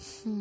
Hmm,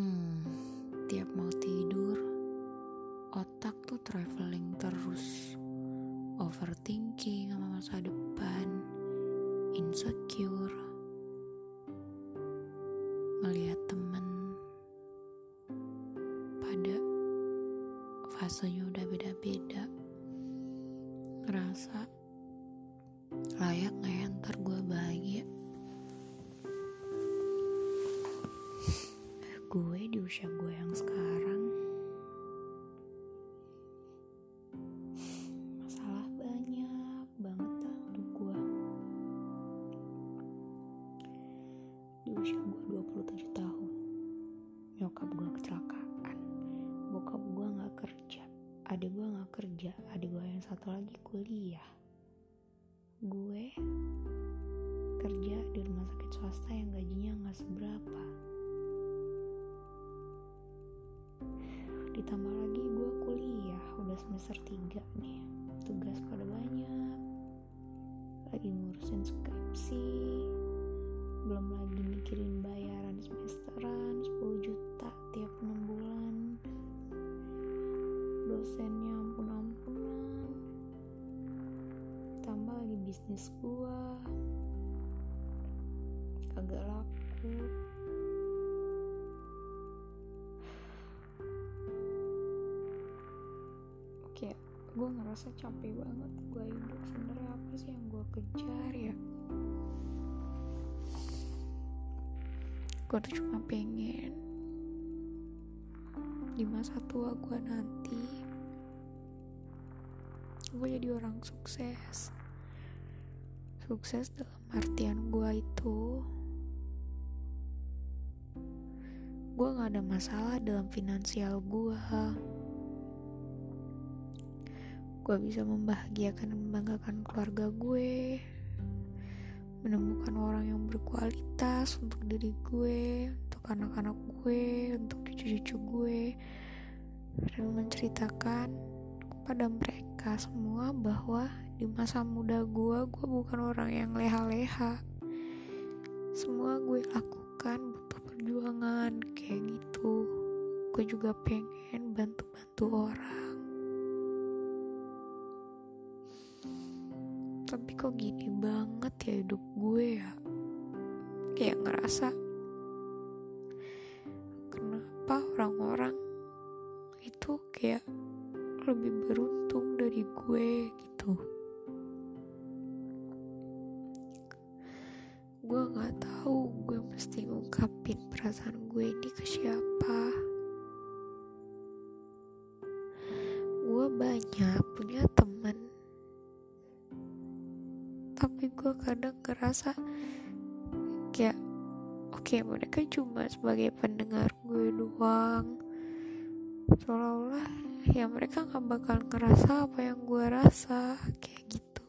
di usia gue 27 tahun. Nyokap gue kecelakaan. Bokap gue gak kerja. Adik gue gak kerja. Adik gue yang satu lagi kuliah. Gue kerja di rumah sakit swasta yang gajinya gak seberapa. Ditambah lagi gue kuliah udah semester 3 nih. Tugas pada banyak. Lagi ngurusin skripsi belum lagi mikirin bayaran semesteran 10 juta tiap 6 bulan. Dosennya ampun-ampunan. Tambah lagi bisnis gue kagak laku. Kayak gue ngerasa capek banget gue hidup. Sebenarnya apa sih yang gue kejar ya gue tuh cuma pengen di masa tua gue nanti gue jadi orang sukses. Sukses dalam artian gue itu gue gak ada masalah dalam finansial gue gue bisa membahagiakan dan membanggakan keluarga gue menemukan orang yang berkualitas untuk diri gue untuk anak-anak gue untuk cucu-cucu gue. Dan menceritakan kepada mereka semua bahwa di masa muda gue gue bukan orang yang leha-leha. Semua gue lakukan butuh perjuangan kayak gitu. Gue juga pengen bantu-bantu orang. Tapi kok gini banget ya hidup gue ya kayak ngerasa kenapa orang-orang itu kayak lebih beruntung dari gue? Gitu. Gue nggak tahu gue mesti ngungkapin perasaan gue ini ke siapa. Gue banyak punya temen tapi gue kadang ngerasa kayak oke okay, mereka cuma sebagai pendengar gue doang. Seolah-olah ya mereka nggak bakal ngerasa apa yang gue rasa kayak gitu.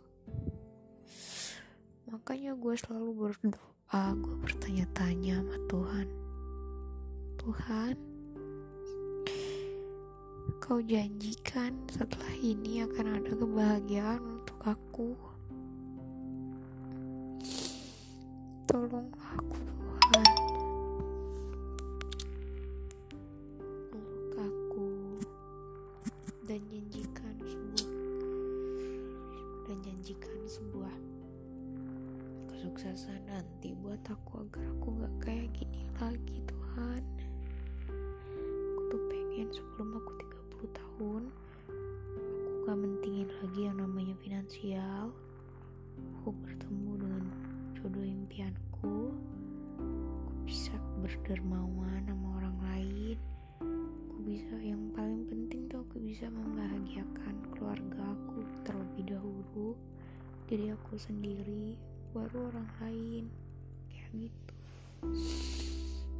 Makanya gue selalu berdoa gue bertanya-tanya sama Tuhan. Tuhan kau janjikan setelah ini akan ada kebahagiaan untuk aku tolonglah aku Tuhan. Peluk aku dan janjikan sebuah dan janjikan sebuah kesuksesan nanti buat aku agar aku gak kayak gini lagi Tuhan. Aku tuh pengen sebelum aku 30 tahun aku gak mentingin lagi yang namanya finansial. Aku bertemu impianku aku bisa berdermawan sama orang lain. Aku bisa yang paling penting tuh aku bisa membahagiakan keluarga aku terlebih dahulu diri aku sendiri baru orang lain. Kayak gitu.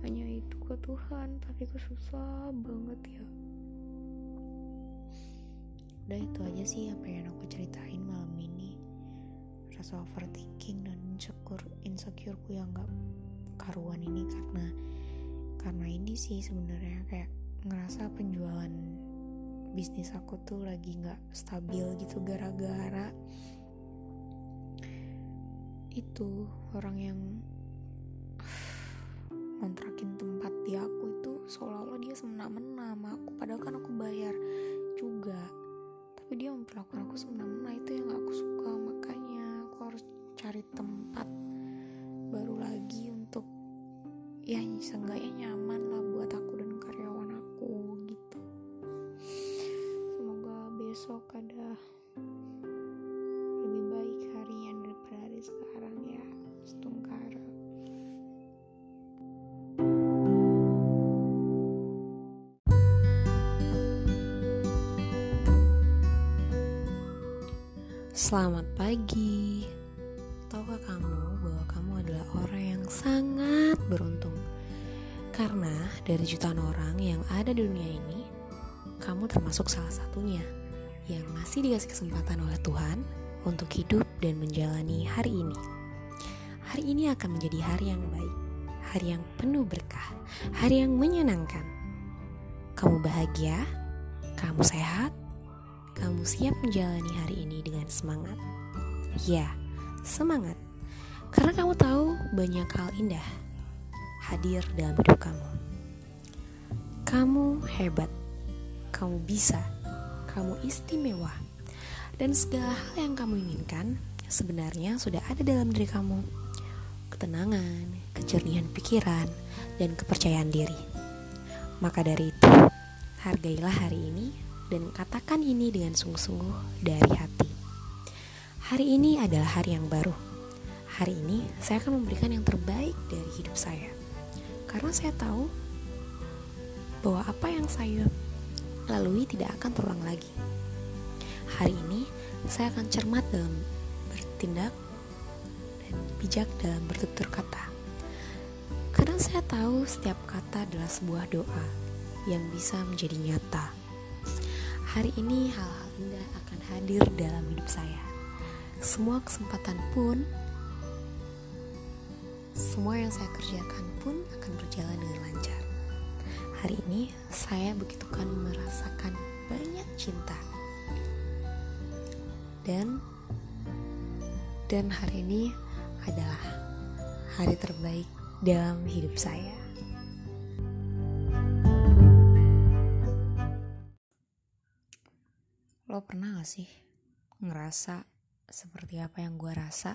Hanya itu ke Tuhan tapi kok susah banget ya. Udah itu aja sih apa yang aku ceritain malam ini rasa overthinking dan insecure insecureku yang gak karuan ini karena karena ini sih sebenarnya kayak ngerasa penjualan bisnis aku tuh lagi nggak stabil gitu gara-gara itu orang yang kontrakin tempat di aku itu dia semena-mena sama aku. Padahal kan aku bayar juga tapi dia memperlakukan aku semena-mena itu yang aku suka cari tempat baru lagi untuk ya seenggaknya nyaman lah buat aku dan karyawan aku gitu semoga besok ada lebih baik harinya daripada hari sekarang ya setungkara Selamat pagi. Tahukah kamu bahwa kamu adalah orang yang sangat beruntung? Karena dari jutaan orang yang ada di dunia ini, kamu termasuk salah satunya yang masih dikasih kesempatan oleh Tuhan untuk hidup dan menjalani hari ini. Hari ini akan menjadi hari yang baik, hari yang penuh berkah, hari yang menyenangkan. Kamu bahagia, kamu sehat, kamu siap menjalani hari ini dengan semangat. Ya, semangat. Karena kamu tahu banyak hal indah hadir dalam hidup kamu. Kamu hebat. Kamu bisa. Kamu istimewa. Dan segala hal yang kamu inginkan sebenarnya sudah ada dalam diri kamu. Ketenangan, kejernihan pikiran, dan kepercayaan diri. Maka dari itu, hargailah hari ini dan katakan ini dengan sungguh-sungguh dari hati. Hari ini adalah hari yang baru. Hari ini saya akan memberikan yang terbaik dari hidup saya. Karena saya tahu bahwa apa yang saya lalui tidak akan terulang lagi. Hari ini saya akan cermat dalam bertindak dan bijak dalam bertutur kata. Karena saya tahu setiap kata adalah sebuah doa yang bisa menjadi nyata. Hari ini hal-hal indah akan hadir dalam hidup saya. Semua kesempatan pun, semua yang saya kerjakan pun akan berjalan dengan lancar. Hari ini saya begitu kan merasakan banyak cinta. Dan dan hari ini adalah hari terbaik dalam hidup saya. Lo pernah gak sih ngerasa seperti apa yang gue rasa?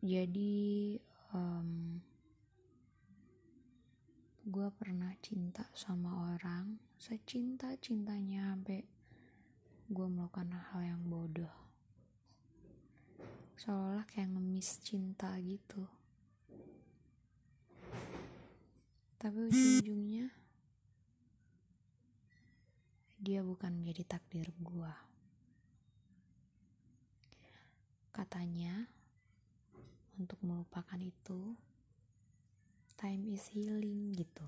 Jadi, um, gue pernah cinta sama orang secinta-cintanya sampai gue melakukan hal yang bodoh. Seolah kayak ngemis cinta gitu. Tapi ujung-ujungnya dia bukan menjadi takdir gua. Katanya, untuk melupakan itu, time is healing gitu.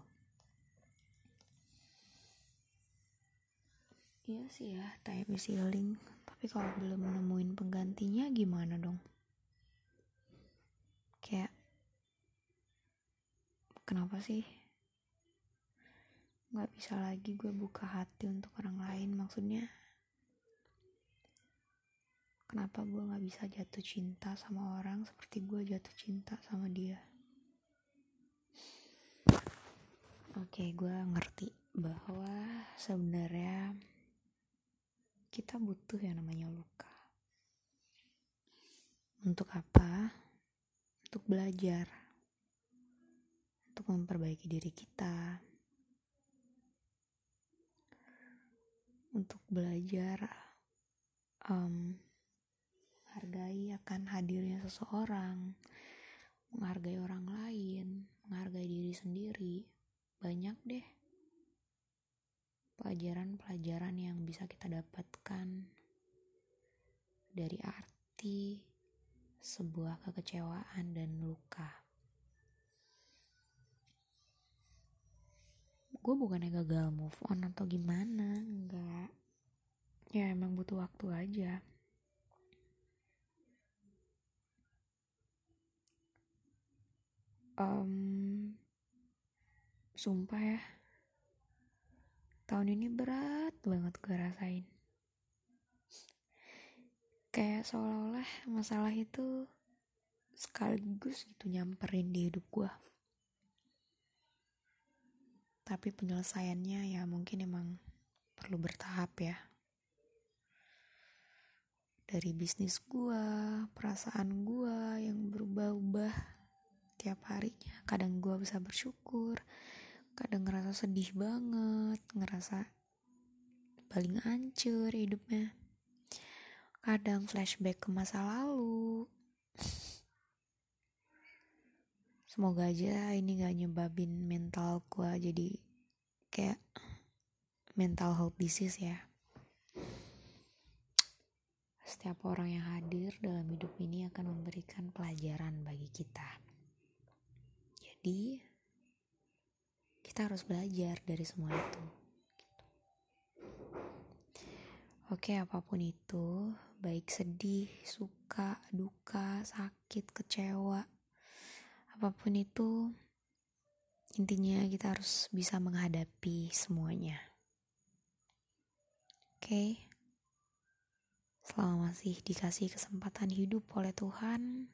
Iya sih ya, time is healing. Tapi kalau belum nemuin penggantinya gimana dong? Kayak, kenapa sih nggak bisa lagi gue buka hati untuk orang lain. Maksudnya kenapa gue nggak bisa jatuh cinta sama orang seperti gue jatuh cinta sama dia? Oke gue ngerti bahwa sebenarnya kita butuh yang namanya luka. Untuk apa? Untuk belajar. Untuk memperbaiki diri kita untuk belajar um, menghargai akan hadirnya seseorang, menghargai orang lain, menghargai diri sendiri. Banyak deh pelajaran-pelajaran yang bisa kita dapatkan dari arti sebuah kekecewaan dan luka. Gue bukannya gagal move on atau gimana enggak. Ya emang butuh waktu aja. Um, sumpah ya. Tahun ini berat banget gue rasain. Kayak seolah-olah masalah itu sekaligus gitu nyamperin di hidup gue tapi penyelesaiannya ya mungkin emang perlu bertahap ya. Dari bisnis gua perasaan gua yang berubah-ubah tiap harinya. Kadang gua bisa bersyukur kadang ngerasa sedih banget ngerasa paling hancur hidupnya. Kadang flashback ke masa lalu semoga aja ini gak nyebabin mental gue jadi kayak mental health disease ya. Setiap orang yang hadir dalam hidup ini akan memberikan pelajaran bagi kita. Jadi kita harus belajar dari semua itu. Oke apa pun itu baik sedih suka duka sakit kecewa apa pun itu intinya kita harus bisa menghadapi semuanya. Oke? Okay? selama masih dikasih kesempatan hidup oleh Tuhan.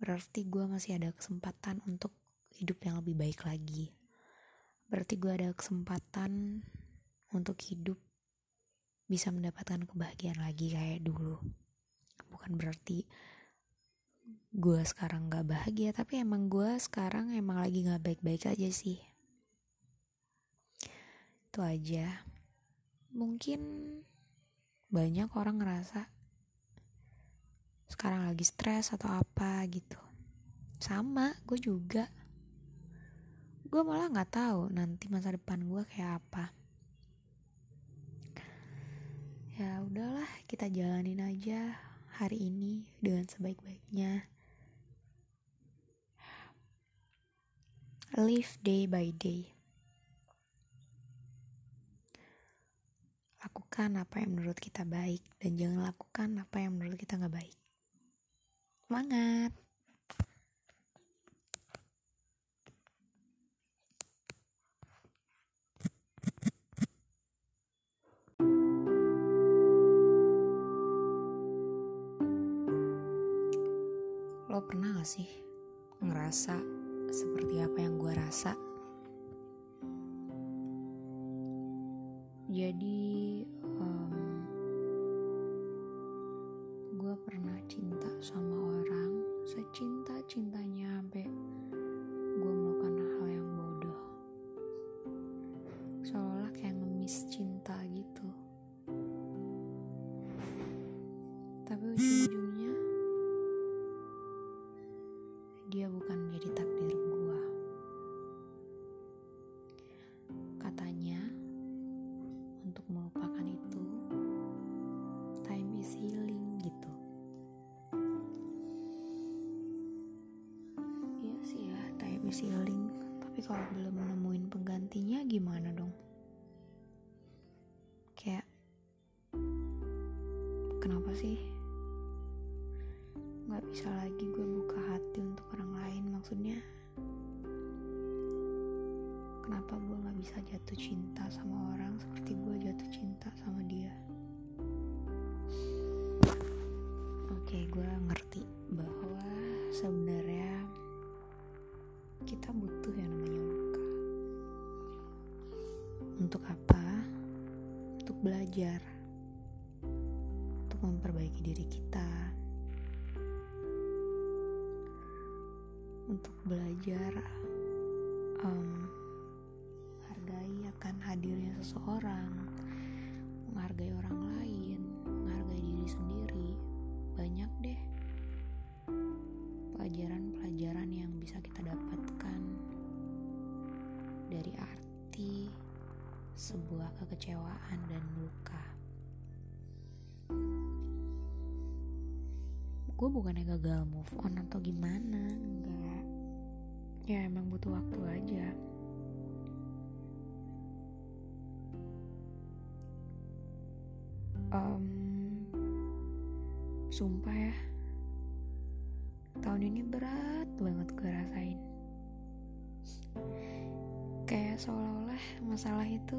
Berarti gue masih ada kesempatan untuk hidup yang lebih baik lagi. Berarti gue ada kesempatan untuk hidup bisa mendapatkan kebahagiaan lagi kayak dulu. Bukan berarti gue sekarang gak bahagia tapi emang gue sekarang emang lagi gak baik-baik aja sih. Itu aja. Mungkin banyak orang ngerasa sekarang lagi stres atau apa gitu. Sama gue juga. Gue malah nggak tahu nanti masa depan gue kayak apa. Ya udahlah kita jalanin aja hari ini dengan sebaik-baiknya live day by day. Lakukan apa yang menurut kita baik dan jangan lakukan apa yang menurut kita nggak baik. Semangat! Pernah gak sih ngerasa seperti apa yang gue rasa. Jadi untuk melupakan itu, time is healing gitu. Iya sih ya, time is healing. Tapi kalau belum nemuin penggantinya gimana dong? Kayak, kenapa sih? Gak bisa lagi gue buka hati untuk orang lain maksudnya kenapa gue gak bisa jatuh cinta sama orang seperti gue jatuh cinta sama dia? Oke gue ngerti bahwa sebenarnya kita butuh yang namanya luka untuk apa? Untuk belajar. Untuk memperbaiki diri kita. Untuk belajar um, hargai akan hadirnya seseorang menghargai orang lain menghargai diri sendiri banyak deh pelajaran-pelajaran yang bisa kita dapatkan dari arti sebuah kekecewaan dan luka. Gue bukannya gagal move on atau gimana enggak. Ya emang butuh waktu aja um, sumpah ya tahun ini berat banget gue rasain. Kayak seolah-olah masalah itu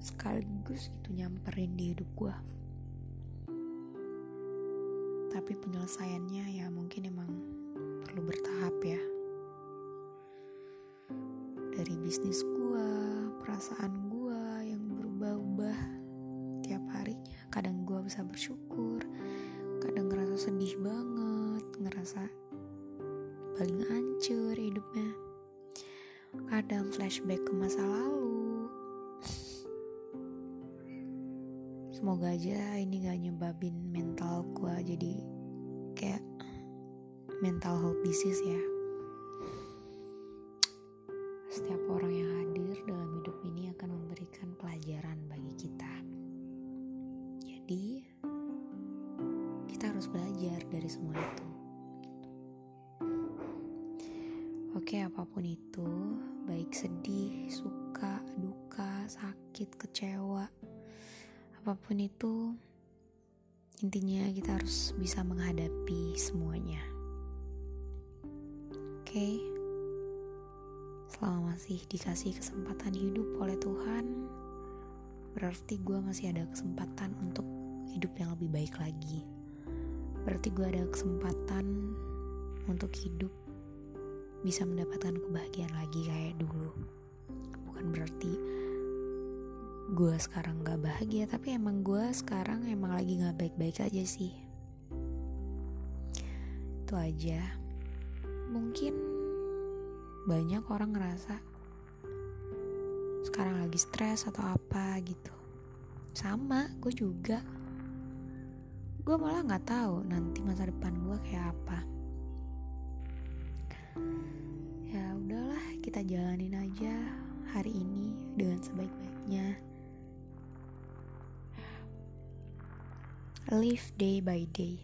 sekaligus gitu nyamperin di hidup gue tapi penyelesaiannya ya mungkin emang perlu bertahap ya. Dari bisnis gue perasaan gue yang berubah-ubah kadang gue bisa bersyukur kadang ngerasa sedih banget ngerasa paling hancur hidupnya. Kadang flashback ke masa lalu. Semoga aja ini gak nyebabin mental gue jadi kayak mental health disease ya masih ada kesempatan untuk hidup yang lebih baik lagi. Berarti gue ada kesempatan untuk hidup bisa mendapatkan kebahagiaan lagi kayak dulu. Bukan berarti gue sekarang gak bahagia tapi emang gue sekarang emang lagi gak baik-baik aja sih. Itu aja. Mungkin banyak orang ngerasa sekarang lagi stres atau apa gitu sama gue juga gue malah nggak tahu nanti masa depan gue kayak apa kita jalanin aja hari ini dengan sebaik-baiknya. Live day by day.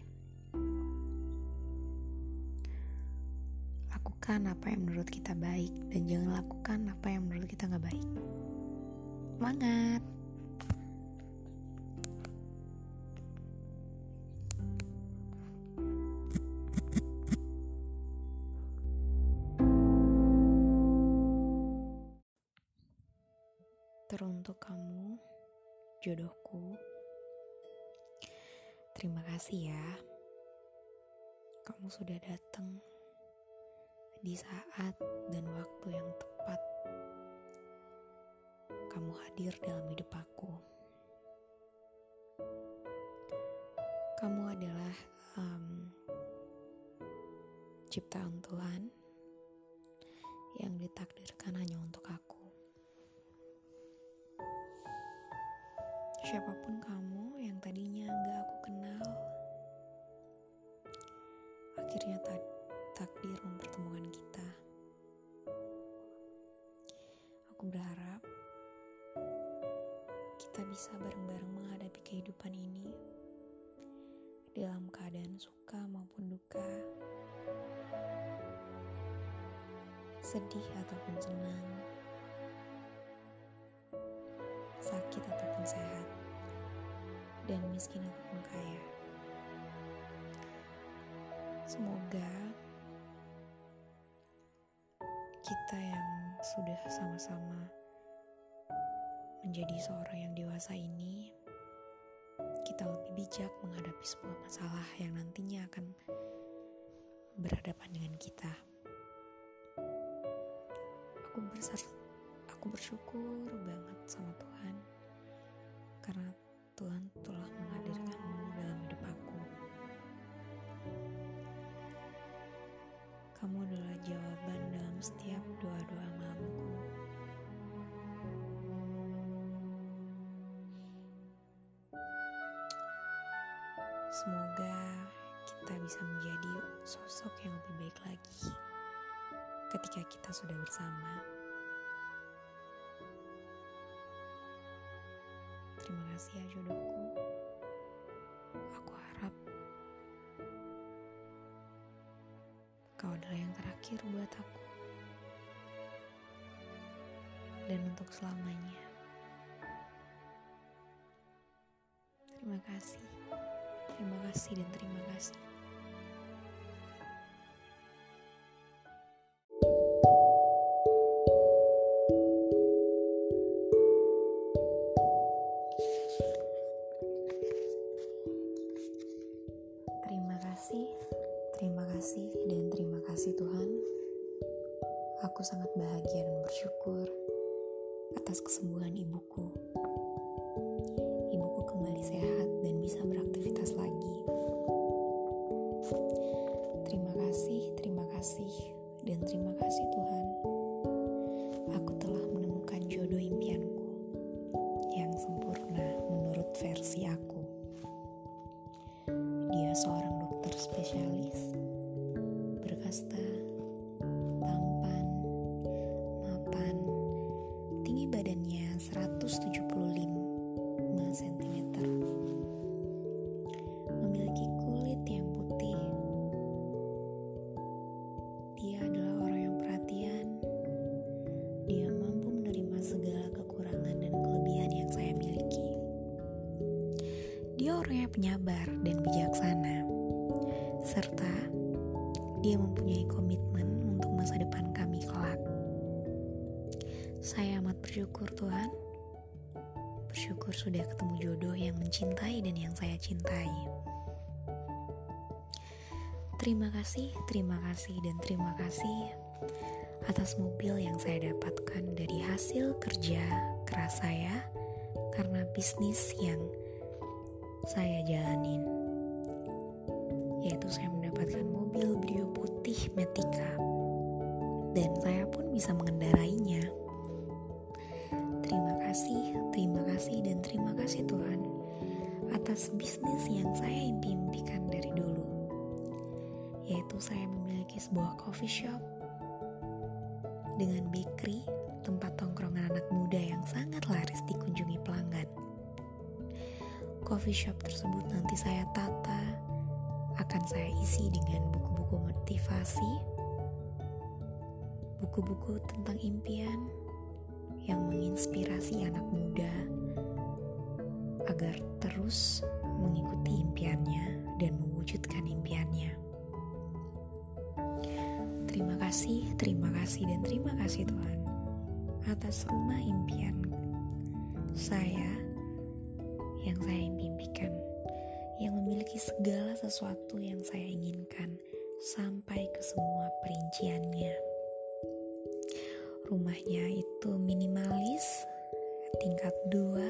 Lakukan apa yang menurut kita baik dan jangan lakukan apa yang menurut kita nggak baik. Semangat! Di saat dan waktu yang tepat. Kamu hadir dalam hidup aku. Kamu adalah um, ciptaan Tuhan yang ditakdirkan hanya untuk aku. siapa pun kamu sedih ataupun senang, sakit ataupun sehat dan miskin ataupun kaya. Semoga kita yang sudah sama-sama menjadi seorang yang dewasa ini, kita lebih bijak menghadapi sebuah masalah yang nantinya akan berhadapan dengan kita. Aku besar, aku bersyukur banget sama Tuhan karena Tuhan telah menghadirkanmu dalam hidup aku. Kamu adalah jawaban dalam setiap doa-doa malamku. Semoga kita bisa menjadi sosok yang lebih baik lagi ketika kita sudah bersama. Terima kasih ya jodohku. Aku harap kau adalah yang terakhir buat aku. Dan untuk selamanya. Terima kasih. Terima kasih dan terima kasih. Dia orang yang penyabar dan bijaksana. Serta dia mempunyai komitmen untuk masa depan kami kelak. Saya amat bersyukur Tuhan Bersyukur sudah ketemu jodoh yang mencintai dan yang saya cintai Terima kasih, terima kasih, dan terima kasih atas mobil yang saya dapatkan dari hasil kerja keras saya karena bisnis yang saya jalanin. Yaitu saya mendapatkan mobil Brio putih Metika. Dan saya pun bisa mengendarainya. Terima kasih, terima kasih, dan terima kasih Tuhan atas bisnis yang saya impikan dari dulu, yaitu saya memiliki sebuah coffee shop dengan bakery, tempat tongkrongan anak muda yang sangat laris dikunjungi pelanggan. Coffee shop tersebut nanti saya tata, akan saya isi dengan buku-buku motivasi, buku-buku tentang impian, yang menginspirasi anak muda agar terus mengikuti impiannya dan mewujudkan impiannya. Terima kasih, terima kasih, dan terima kasih Tuhan atas rumah impian saya yang saya impikan, yang memiliki segala sesuatu yang saya inginkan sampai ke semua perinciannya. Rumahnya itu minimalis, tingkat dua,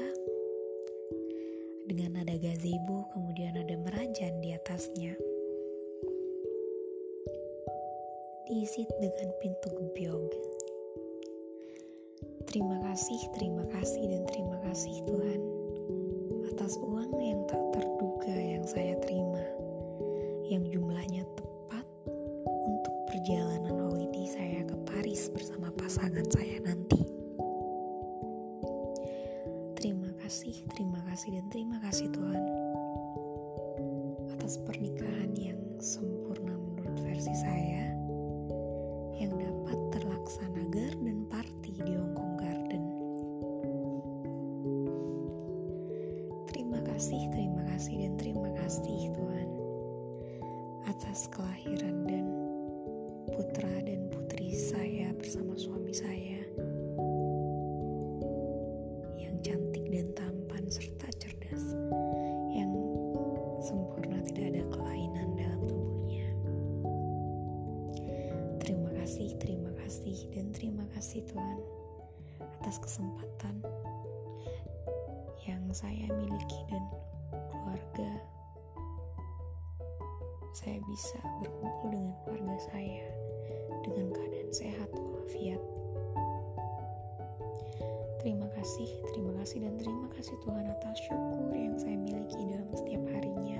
dengan ada gazebo, kemudian ada merajan di atasnya. Diisi dengan pintu gebyog. Terima kasih, terima kasih, dan terima kasih Tuhan atas uang yang tak terduga yang saya terima, yang jumlahnya tepat untuk perjalanan holiday saya ke Paris bersama pasangan saya nanti. Terima kasih, terima kasih, dan terima kasih Tuhan atas pernikahan yang sempurna menurut versi saya kesempatan yang saya miliki dan keluarga saya bisa berkumpul dengan keluarga saya dengan keadaan sehat walafiat. Terima kasih, terima kasih, dan terima kasih Tuhan atas syukur yang saya miliki dalam setiap harinya.